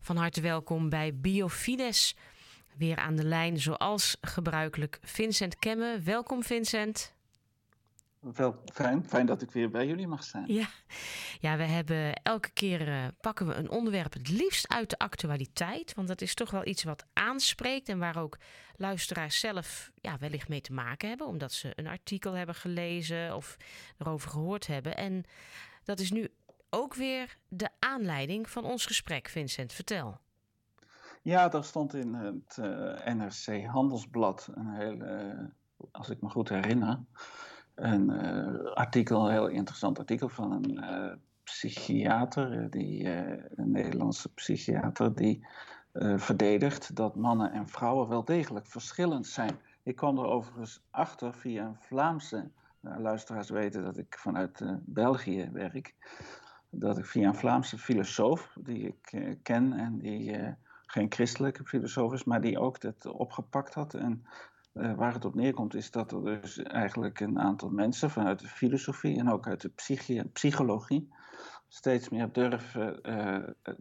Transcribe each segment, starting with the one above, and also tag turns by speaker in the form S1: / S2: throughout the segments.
S1: Van harte welkom bij Biofides. Weer aan de lijn, zoals gebruikelijk, Vincent Kemme. Welkom, Vincent.
S2: Wel fijn, fijn dat ik weer bij jullie mag zijn.
S1: Ja, ja we hebben elke keer uh, pakken we een onderwerp het liefst uit de actualiteit. Want dat is toch wel iets wat aanspreekt en waar ook luisteraars zelf ja, wellicht mee te maken hebben. Omdat ze een artikel hebben gelezen of erover gehoord hebben. En dat is nu ook weer de aanleiding van ons gesprek, Vincent. Vertel.
S2: Ja, daar stond in het eh, NRC Handelsblad een hele, als ik me goed herinner, een uh, artikel, een heel interessant artikel van een uh, psychiater, die, een Nederlandse psychiater, die verdedigt dat mannen en vrouwen wel degelijk verschillend zijn. Ik kwam er overigens achter via een Vlaamse, nou, luisteraars weten dat ik vanuit België werk, dat ik via een Vlaamse filosoof die ik uh, ken en die uh, geen christelijke filosoof is, maar die ook dat opgepakt had. En uh, waar het op neerkomt is dat er dus eigenlijk een aantal mensen vanuit de filosofie en ook uit de psychie, psychologie steeds meer durven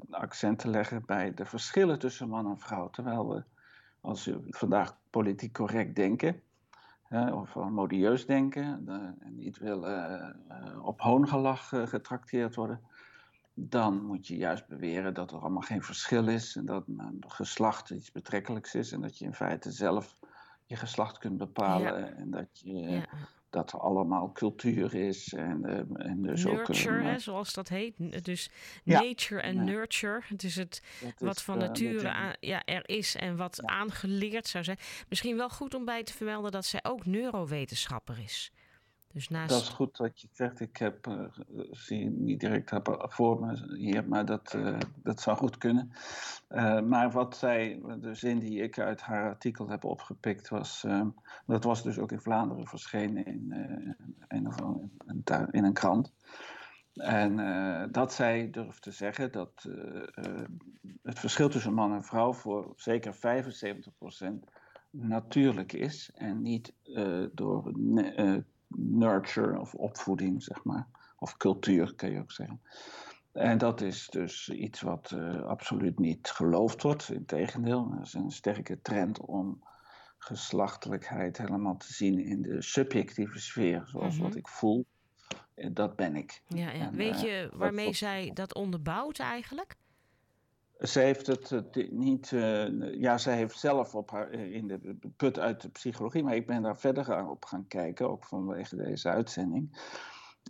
S2: accent te leggen bij de verschillen tussen man en vrouw. Terwijl we, als we vandaag politiek correct denken, of modieus denken, en niet willen uh, op hoongelach uh, getrakteerd worden, dan moet je juist beweren dat er allemaal geen verschil is en dat geslacht iets betrekkelijks is en dat je in feite zelf je geslacht kunt bepalen en dat je ja. Dat er allemaal cultuur is en, uh, en dus
S1: nurture,
S2: ook,
S1: hè, zoals dat heet. Dus nature en nurture. Het is het wat is, van nature aan, ja, er is en wat aangeleerd zou zijn. Misschien wel goed om bij te vermelden dat zij ook neurowetenschapper is.
S2: Dus naast... Dat is goed dat je zegt. Ik heb, uh, zie niet direct voor me hier, maar dat, uh, dat zou goed kunnen. Maar wat zij, de zin die ik uit haar artikel heb opgepikt was, dat was dus ook in Vlaanderen verschenen in, in, in, in een krant. En dat zij durft te zeggen dat het verschil tussen man en vrouw voor zeker 75% natuurlijk is en niet door nurture of opvoeding, zeg maar. Of cultuur, kun je ook zeggen. En dat is dus iets wat uh, absoluut niet geloofd wordt. Integendeel, er is een sterke trend om geslachtelijkheid helemaal te zien in de subjectieve sfeer, zoals mm -hmm. wat ik voel. Dat ben ik.
S1: Ja, ja. En, Weet je waarmee uh, zij dat onderbouwt eigenlijk?
S2: Ze heeft het niet. Uh, ja, zij heeft zelf op haar, in de put uit de psychologie, maar ik ben daar verder op gaan kijken, ook vanwege deze uitzending.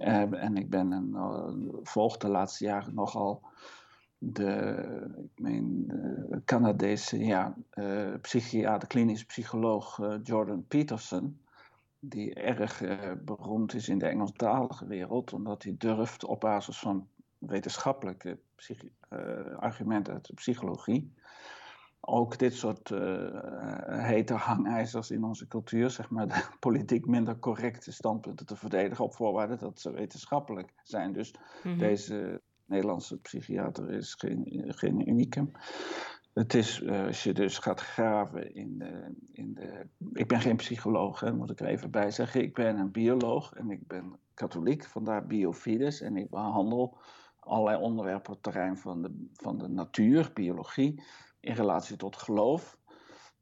S2: Uh, en ik ben een, volg de laatste jaren nogal de, ik meen, de Canadese ja, psychiater, klinisch psycholoog Jordan Peterson, die erg beroemd is in de Engelstalige wereld, omdat hij durft op basis van wetenschappelijke uh, argumenten uit de psychologie. Ook dit soort uh, hete hangijzers in onze cultuur, zeg maar, de politiek minder correcte standpunten te verdedigen op voorwaarde dat ze wetenschappelijk zijn. Dus mm -hmm. deze Nederlandse psychiater is geen, geen unicum. Het is, uh, als je dus gaat graven in de, in de. Ik ben geen psycholoog, hè, moet ik er even bij zeggen. Ik ben een bioloog en ik ben katholiek, vandaar biofides. En ik behandel allerlei onderwerpen op het terrein van de, van de natuur, biologie, in relatie tot geloof.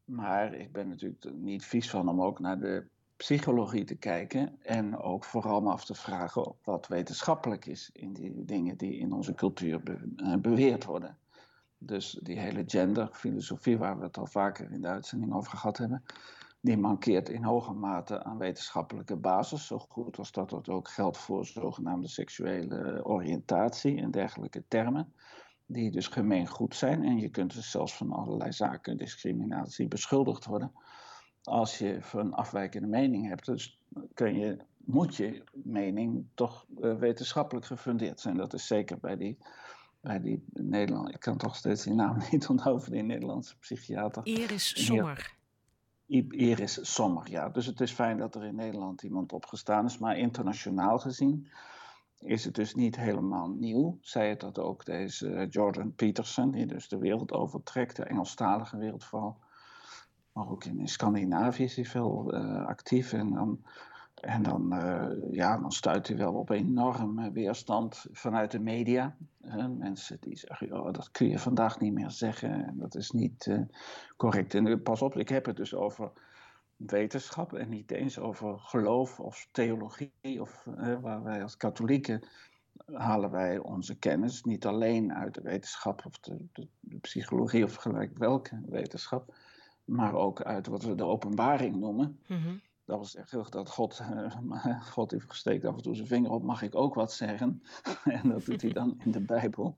S2: Maar ik ben natuurlijk niet vies van om ook naar de psychologie te kijken en ook vooral me af te vragen wat wetenschappelijk is in die dingen die in onze cultuur eh, beweerd worden. Dus die hele genderfilosofie waar we het al vaker in de uitzending over gehad hebben, die mankeert in hoge mate aan wetenschappelijke basis. Zo goed als dat dat ook geldt voor zogenaamde seksuele oriëntatie en dergelijke termen. Die dus gemeen goed zijn. En je kunt dus zelfs van allerlei zaken discriminatie beschuldigd worden. Als je een afwijkende mening hebt, dus kun je, moet je mening toch uh, wetenschappelijk gefundeerd zijn. Dat is zeker bij die bij die Nederland, ik kan toch steeds die naam niet onthouden, die Nederlandse psychiater.
S1: Iris Sommer.
S2: Iris Sommer, ja. Dus het is fijn dat er in Nederland iemand opgestaan is, maar internationaal gezien is het dus niet helemaal nieuw. Zij het dat ook deze Jordan Peterson, die dus de wereld overtrekt, de Engelstalige wereld vooral. Maar ook in Scandinavië is hij veel uh, actief. En dan En dan, uh, ja, dan stuit hij wel op enorme weerstand vanuit de media. mensen die zeggen, oh, dat kun je vandaag niet meer zeggen. En dat is niet correct. En pas op, ik heb het dus over wetenschap en niet eens over geloof of theologie. Of, waar wij als katholieken halen wij onze kennis niet alleen uit de wetenschap of de, de, psychologie of gelijk welke wetenschap. Maar ook uit wat we de openbaring noemen. Mm dat was echt dat God, uh, God heeft gesteekt af en toe zijn vinger op, mag ik ook wat zeggen? en dat doet hij dan in de Bijbel.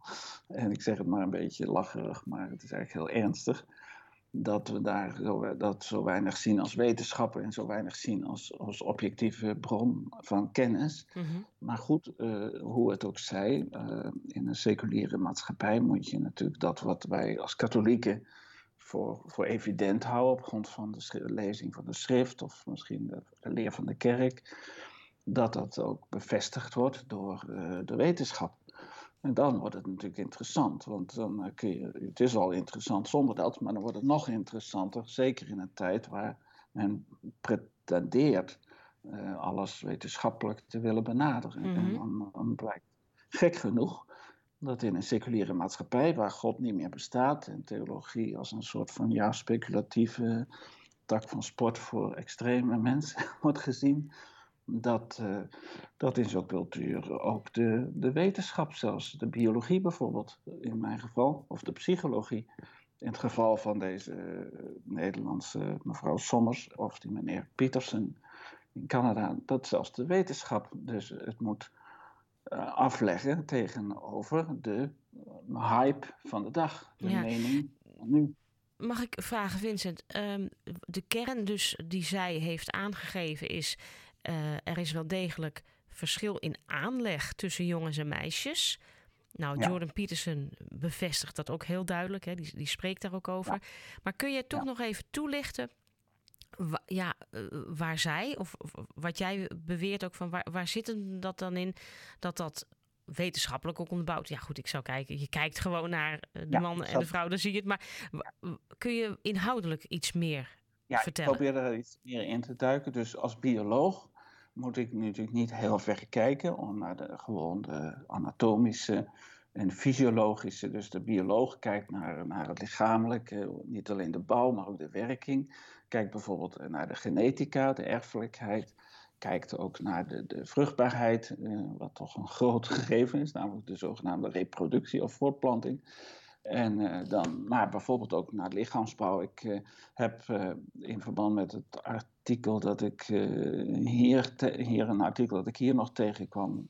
S2: En ik zeg het maar een beetje lacherig, maar het is eigenlijk heel ernstig. Dat we daar zo, dat zo weinig zien als wetenschappen en zo weinig zien als, als objectieve bron van kennis. Mhm. Maar goed, uh, hoe het ook zij, uh, in een seculiere maatschappij moet je natuurlijk dat wat wij als katholieken voor, voor evident houden op grond van de lezing van de schrift of misschien de, leer van de kerk, dat dat ook bevestigd wordt door uh, de wetenschap. En dan wordt het natuurlijk interessant, want dan eh, kun je, het is al interessant zonder dat, maar dan wordt het nog interessanter, zeker in een tijd waar men pretendeert uh, alles wetenschappelijk te willen benaderen. En mhm. dan, dan blijkt gek genoeg dat in een seculiere maatschappij waar God niet meer bestaat en theologie als een soort van ja, speculatieve tak van sport voor extreme mensen wordt gezien, dat, uh, dat in zo'n cultuur ook de, de wetenschap, zelfs de biologie bijvoorbeeld, in mijn geval, of de psychologie, in het geval van deze uh, Nederlandse mevrouw Sommers of die meneer Petersen in Canada, dat zelfs de wetenschap, dus het moet uh, afleggen tegenover de hype van de dag, de mening van nu.
S1: Mag ik vragen, Vincent? Um, de kern dus die zij heeft aangegeven is... Uh, er is wel degelijk verschil in aanleg tussen jongens en meisjes. Nou, Jordan Peterson bevestigt dat ook heel duidelijk. Hè? Die, die spreekt daar ook over. Maar kun je toch nog even toelichten ja, eh, waar zij, of, wat jij beweert ook van waar, waar zit dat dan in dat dat wetenschappelijk ook onderbouwd. Ja, goed, ik zou kijken. Je kijkt gewoon naar eh, de man en de vrouw, dan zie je het. Maar kun je inhoudelijk iets meer
S2: ja,
S1: vertellen?
S2: Ik probeer er iets meer in te duiken. Dus als bioloog moet ik natuurlijk niet heel ver kijken om naar de gewoon de anatomische en fysiologische. Dus de bioloog kijkt naar, naar het lichamelijke, niet alleen de bouw, maar ook de werking. Kijkt bijvoorbeeld naar de genetica, de erfelijkheid. Kijkt ook naar de, de vruchtbaarheid, eh, wat toch een groot gegeven is, namelijk de zogenaamde reproductie of voortplanting. En uh, dan, maar bijvoorbeeld ook naar lichaamsbouw. Ik uh, heb in verband met het artikel dat ik hier, hier een artikel dat ik hier nog tegenkwam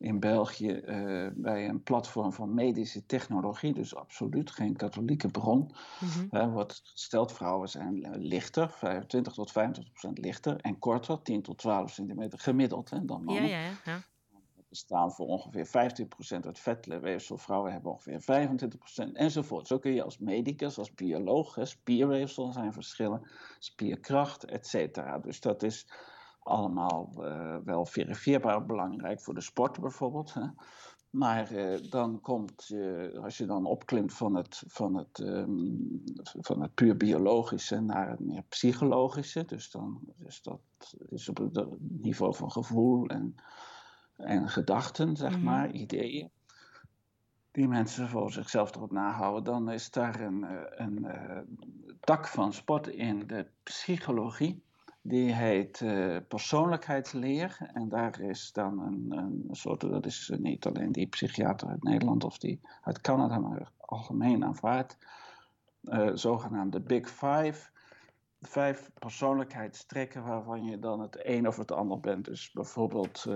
S2: in België uh, bij een platform van medische technologie, dus absoluut geen katholieke bron. Mm -hmm. wordt gesteld, vrouwen zijn lichter, 25 tot 25 procent lichter en korter, 10 tot 12 centimeter gemiddeld hè, dan mannen. Ja, ja, ja. We staan voor ongeveer 15% uit vetweefsel, vrouwen hebben ongeveer 25% enzovoort. Zo kun je als medicus, als bioloog, hè, spierweefsel zijn verschillen, spierkracht, et cetera. Dus dat is allemaal uh, wel verifieerbaar belangrijk voor de sport bijvoorbeeld. Hè. Maar uh, dan komt, uh, als je dan opklimt van het, van, het, um, van het puur biologische naar het meer psychologische, dus dan dus dat is op het niveau van gevoel en, en gedachten, zeg mm maar, ideeën, die mensen voor zichzelf erop nahouden, dan is daar een, een, een tak van sport in de psychologie die heet uh, persoonlijkheidsleer. En daar is dan een, een soort, dat is niet alleen die psychiater uit Nederland of die uit Canada, maar algemeen aanvaard. Uh, zogenaamde Big Five. Vijf persoonlijkheidstrekken waarvan je dan het een of het ander bent. Dus bijvoorbeeld,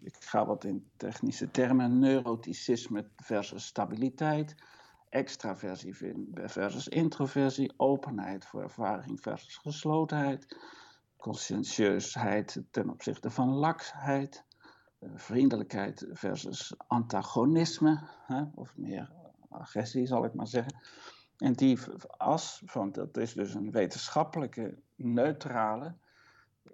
S2: ik ga wat in technische termen, neuroticisme versus stabiliteit extraversie versus introversie, openheid voor ervaring versus geslotenheid, conscientieusheid ten opzichte van laksheid, eh, vriendelijkheid versus antagonisme, hè, of meer agressie zal ik maar zeggen. En die as, van, dat is dus een wetenschappelijke, neutrale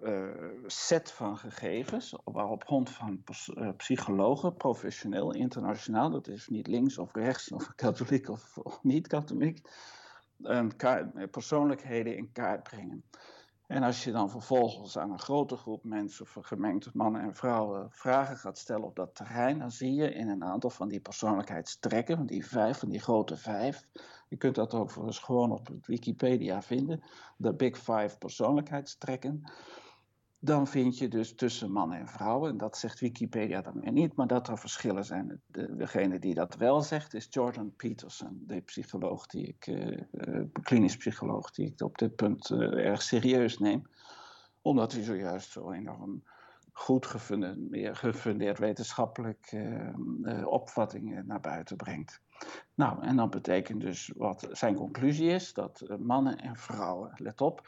S2: uh, set van gegevens, waarop grond van uh, psychologen, professioneel, internationaal, dat is niet links of rechts of katholiek of, of niet katholiek, persoonlijkheden in kaart brengen. En als je dan vervolgens aan een grote groep mensen, gemengd mannen en vrouwen, vragen gaat stellen op dat terrein, dan zie je in een aantal van die persoonlijkheidstrekken, van die vijf, van die grote vijf, je kunt dat overigens gewoon op Wikipedia vinden, de Big Five persoonlijkheidstrekken dan vind je dus tussen mannen en vrouwen, en dat zegt Wikipedia dan weer niet, maar dat er verschillen zijn. De, degene die dat wel zegt is Jordan Peterson, de psycholoog die ik, uh, klinisch psycholoog, die ik op dit punt uh, erg serieus neem, omdat hij zojuist zo enorm goed gefundeerd, gefundeerd wetenschappelijk uh, opvattingen naar buiten brengt. Nou, en dat betekent dus wat zijn conclusie is, dat mannen en vrouwen, let op,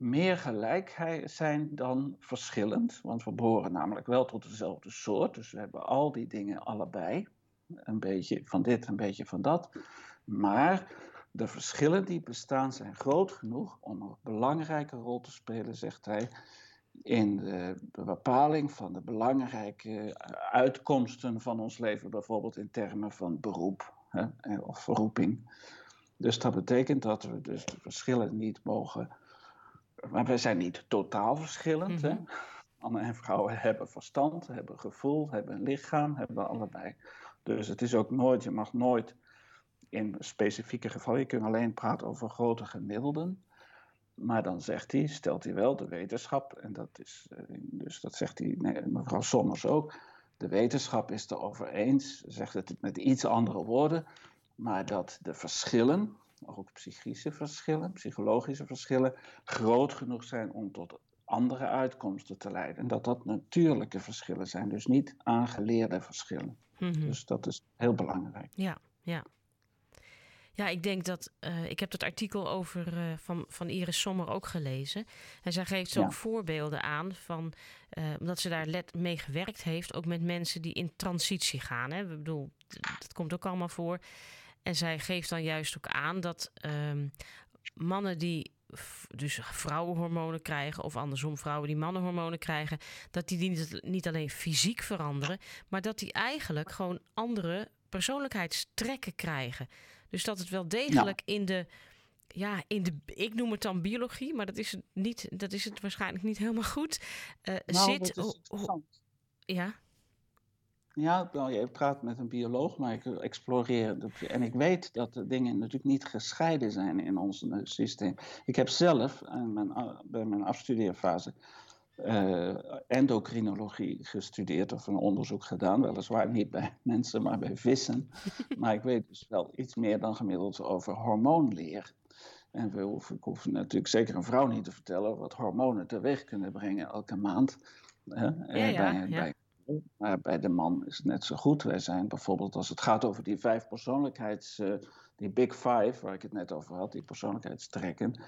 S2: meer gelijk zijn dan verschillend. Want we behoren namelijk wel tot dezelfde soort. Dus we hebben al die dingen allebei. Een beetje van dit, een beetje van dat. Maar de verschillen die bestaan zijn groot genoeg om een belangrijke rol te spelen, zegt hij, in de, bepaling van de belangrijke uitkomsten van ons leven, bijvoorbeeld in termen van beroep hè, of verroeping. Dus dat betekent dat we dus de verschillen niet mogen maar wij zijn niet totaal verschillend. Mm Mannen en vrouwen hebben verstand, hebben gevoel, hebben een lichaam, hebben allebei. Dus het is ook nooit, je mag nooit in specifieke gevallen, je kunt alleen praten over grote gemiddelden. Maar dan zegt hij, stelt hij wel de wetenschap, en dat is, eh, dus dat zegt hij, nee, mevrouw Sommers ook, de wetenschap is erover eens, zegt het met iets andere woorden, maar dat de verschillen, ook psychische verschillen, psychologische verschillen, groot genoeg zijn om tot andere uitkomsten te leiden. En dat dat natuurlijke verschillen zijn, dus niet aangeleerde verschillen. Mhm. Dus dat is heel belangrijk.
S1: Ja, ja. Ja, ik denk dat. Uh, ik heb dat artikel over uh, van, van Iris Sommer ook gelezen. En zij geeft ook voorbeelden aan van. Uh, omdat ze daar let mee gewerkt heeft, ook met mensen die in transitie gaan. Hè. Ik bedoel, dat komt ook allemaal voor. En zij geeft dan juist ook aan dat ehm, mannen die dus vrouwenhormonen krijgen, of andersom vrouwen die mannenhormonen krijgen, dat die niet, niet alleen fysiek veranderen, maar dat die eigenlijk gewoon andere persoonlijkheidstrekken krijgen. Dus dat het wel degelijk in de ja, in de, ik noem het dan biologie, maar dat is het, niet, dat is het waarschijnlijk niet helemaal goed. Uh, nou, zit. ja.
S2: Ja, nou, je praat met een bioloog, maar ik exploreer. En ik weet dat de dingen natuurlijk niet gescheiden zijn in ons eh, systeem. Ik heb zelf mijn, bij mijn afstudeerfase uh, endocrinologie gestudeerd of een onderzoek gedaan. Weliswaar niet bij mensen, maar bij vissen. maar ik weet dus wel iets meer dan gemiddeld over hormoonleer. En we hoeven, ik hoef natuurlijk zeker een vrouw niet te vertellen wat hormonen teweeg kunnen brengen elke maand. Hè,
S1: ja, ja, bij, ja.
S2: Maar bij de man is het net zo goed. Wij zijn bijvoorbeeld, als het gaat over die vijf persoonlijkheids, uh, die Big Five, waar ik het net over had, die persoonlijkheidstrekken,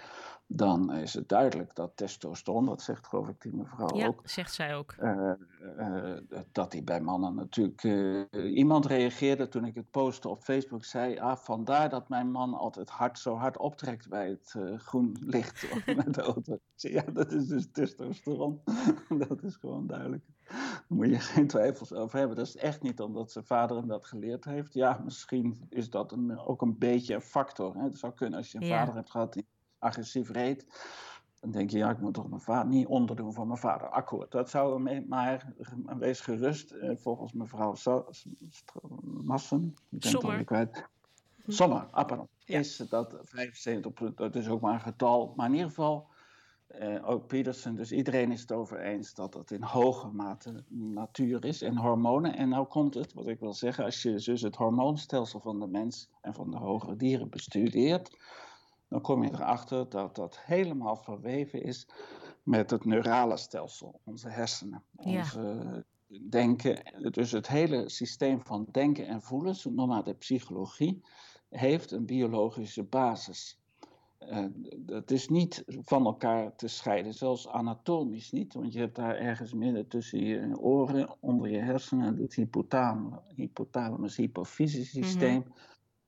S2: dan is het duidelijk dat testosteron, dat zegt geloof ik die mevrouw
S1: ja,
S2: ook.
S1: zegt zij ook.
S2: Uh, uh, dat die bij mannen natuurlijk. iemand reageerde toen ik het postte op Facebook, zei: Ah, vandaar dat mijn man altijd hard, zo hard optrekt bij het groen licht met de auto. Ja, dat is dus testosteron. dat is gewoon duidelijk. Daar moet je geen twijfels over hebben. Dat is echt niet omdat zijn vader hem dat geleerd heeft. Ja, misschien is dat een, ook een beetje een factor. Hè? Het zou kunnen als je een vader hebt gehad die agressief reed. Dan denk je, ja, ik moet toch mijn vader niet onderdoen voor mijn vader. Akkoord, dat zou mee, maar wees gerust. Eh, volgens mevrouw Massen, ik ben
S1: Sommer.
S2: het kwijt. Sommer, ah, pardon. Is dat 75%, dat is ook maar een getal. Maar in ieder geval, uh, ook Peterson, dus iedereen is het over eens dat het in hoge mate natuur is en hormonen. En nou komt het, wat ik wil zeggen, als je dus het hormoonstelsel van de mens en van de hogere dieren bestudeert, dan kom je erachter dat dat helemaal verweven is met het neurale stelsel, onze hersenen, onze denken. Dus het hele systeem van denken en voelen, zo noemen de psychologie, heeft een biologische basis. Uh, dat is niet van elkaar te scheiden, zelfs anatomisch niet, want je hebt daar ergens midden tussen je oren, onder je hersenen, het hypothalamus, hypofyse systeem, mm -hmm.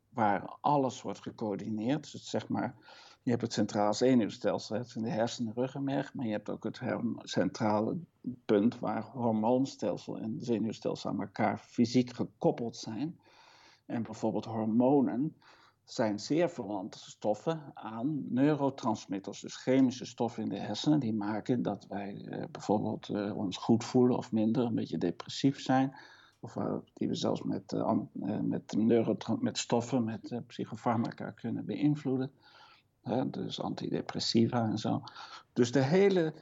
S2: waar alles wordt gecoördineerd. Dus zeg maar, je hebt het centraal zenuwstelsel, het in de hersenen, ruggenmerg, maar je hebt ook het centrale punt waar hormoonstelsel en zenuwstelsel aan elkaar fysiek gekoppeld zijn. En bijvoorbeeld hormonen zijn zeer verwante stoffen aan neurotransmitters, dus chemische stoffen in de hersenen, die maken dat wij eh, bijvoorbeeld eh, ons goed voelen of minder, een beetje depressief zijn. Of uh, die we zelfs met, uh, met, met stoffen, met psychofarmaca kunnen beïnvloeden. dus antidepressiva en zo. Dus de hele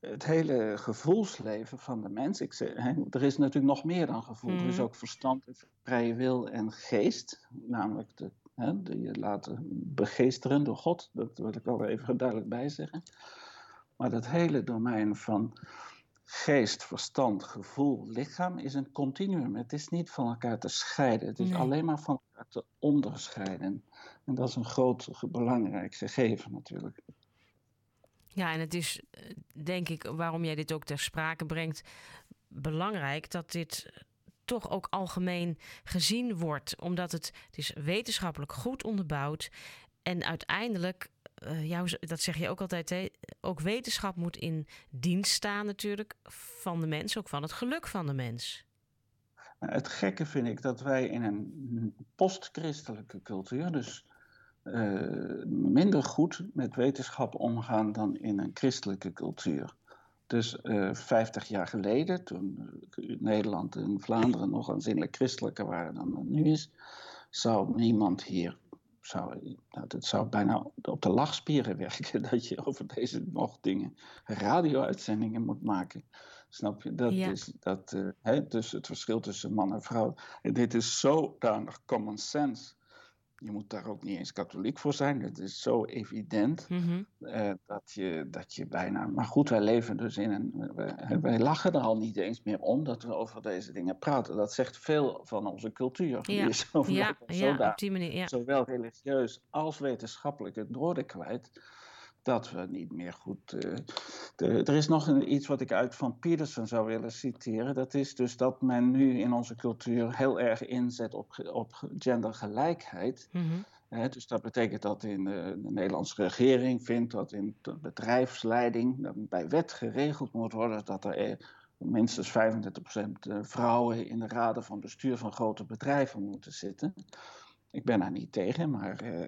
S2: het hele gevoelsleven van de mens. Ik zeg, er is natuurlijk nog meer dan gevoel. Er is mhm. ook verstand, vrije wil en geest. Namelijk de, hè, je laten begeesteren door God. Dat wil ik wel even duidelijk bij zeggen. Maar dat hele domein van geest, verstand, gevoel, lichaam is een continuum. Het is niet van elkaar te scheiden. Het is alleen maar van elkaar te onderscheiden. En dat is een groot, belangrijk gegeven natuurlijk.
S1: Ja, en het is eh, denk ik waarom jij dit ook ter sprake brengt, belangrijk dat dit toch ook algemeen gezien wordt. Omdat het, het is wetenschappelijk goed onderbouwd. En uiteindelijk, jou, dat zeg je ook altijd, hè, ook wetenschap moet in dienst staan natuurlijk van de mens, ook van het geluk van de mens.
S2: Nou, het gekke vind ik dat wij in een postchristelijke cultuur, dus uh, minder goed met wetenschap omgaan dan in een christelijke cultuur. Dus uh, eh, 50 jaar geleden, toen eh, Nederland en Vlaanderen nog aanzienlijk christelijker waren dan het nu is, zou niemand hier, zou, nou, het zou bijna op de lachspieren werken dat je over deze nog dingen radio-uitzendingen moet maken. Snap je? Dat is dat, uh, hè, dus het verschil tussen man en vrouw. Dit is zodanig common sense je moet daar ook niet eens katholiek voor zijn. Het is zo evident mhm. eh, dat, je, dat je bijna. Maar goed, wij leven dus in een. Wij, lachen er al niet eens meer om dat we over deze dingen praten. Dat zegt veel van onze cultuur.
S1: Ja, die is zo, ja, ja op die manier. Ja.
S2: Zowel religieus als wetenschappelijk het noorden kwijt dat we niet meer goed. Uh, de, er is nog een, iets wat ik uit van Peterson zou willen citeren. Dat is dus dat men nu in onze cultuur heel erg inzet op, op gendergelijkheid. Mm dus dat betekent dat in de, de, Nederlandse regering vindt dat in de bedrijfsleiding dat bij wet geregeld moet worden dat er minstens 35% eh, vrouwen in de raden van bestuur van grote bedrijven moeten zitten. Ik ben daar niet tegen, maar. Uh,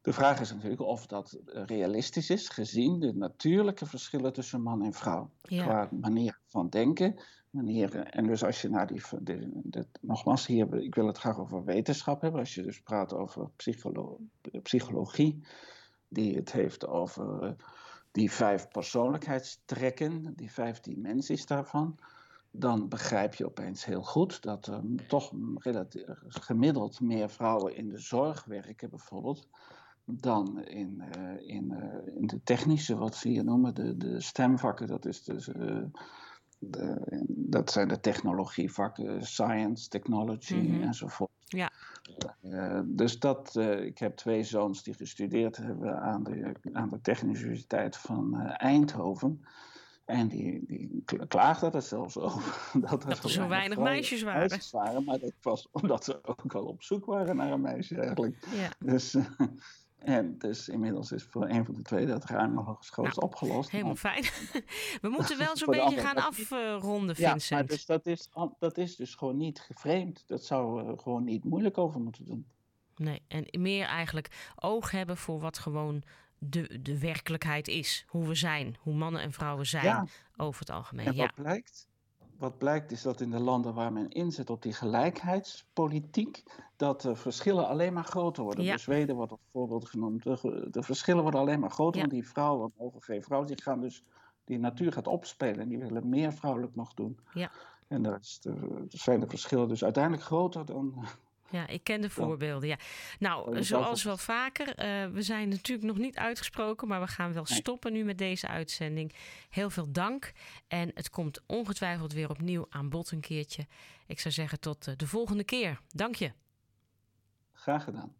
S2: de vraag is natuurlijk of dat realistisch is, gezien de natuurlijke verschillen tussen man en vrouw. Qua manier van denken, manieren. En dus als je naar die. De, nogmaals, hier, ik wil het graag over wetenschap hebben. Als je dus praat over psycholo psychologie, die het heeft over uh, die vijf persoonlijkheidstrekken, die vijf dimensies daarvan dan begrijp je opeens heel goed dat er toch gemiddeld meer vrouwen in de zorg werken, bijvoorbeeld, dan in, uh, in, uh, in de technische, wat ze hier noemen, de, de stemvakken, dat, is dus, uh, de, dat zijn de technologievakken, science, technology mm -hmm. enzovoort.
S1: Ja.
S2: dus dat, ik heb twee zoons die gestudeerd hebben aan de, aan de Technische Universiteit van Eindhoven. En die, die klaagden er zelfs over.
S1: Dat er, dat er zo weinig meisjes waren. meisjes
S2: waren. Maar dat was omdat ze ook al op zoek waren naar een meisje eigenlijk. Ja. Dus, en dus inmiddels is voor een van de twee dat ruim nog nou, opgelost.
S1: Helemaal fijn. We moeten wel zo'n beetje gaan afronden, Vincent.
S2: Ja, maar dus dat, is, dat is dus gewoon niet geframed. Dat zou er gewoon niet moeilijk over moeten doen.
S1: Nee, en meer eigenlijk oog hebben voor wat gewoon de, de werkelijkheid is. Hoe we zijn, hoe mannen en vrouwen zijn over het algemeen.
S2: En wat blijkt? Wat blijkt is dat in de landen waar men inzet op die gelijkheidspolitiek, dat de verschillen alleen maar groter worden. Ja. Zweden wordt als voorbeeld genoemd. De, de, verschillen worden alleen maar groter, want die vrouwen mogen geen vrouwen, die gaan dus, die natuur gaat opspelen en die willen meer vrouwelijk nog doen.
S1: Ja.
S2: En daar zijn de verschillen dus uiteindelijk groter dan,
S1: ja, ik ken de voorbeelden. Ja. Nou, zoals wel vaker, uh, we zijn natuurlijk nog niet uitgesproken, maar we gaan wel stoppen nu met deze uitzending. Heel veel dank. En het komt ongetwijfeld weer opnieuw aan bod een keertje. Ik zou zeggen tot eh, de volgende keer. Dank je.
S2: Graag gedaan.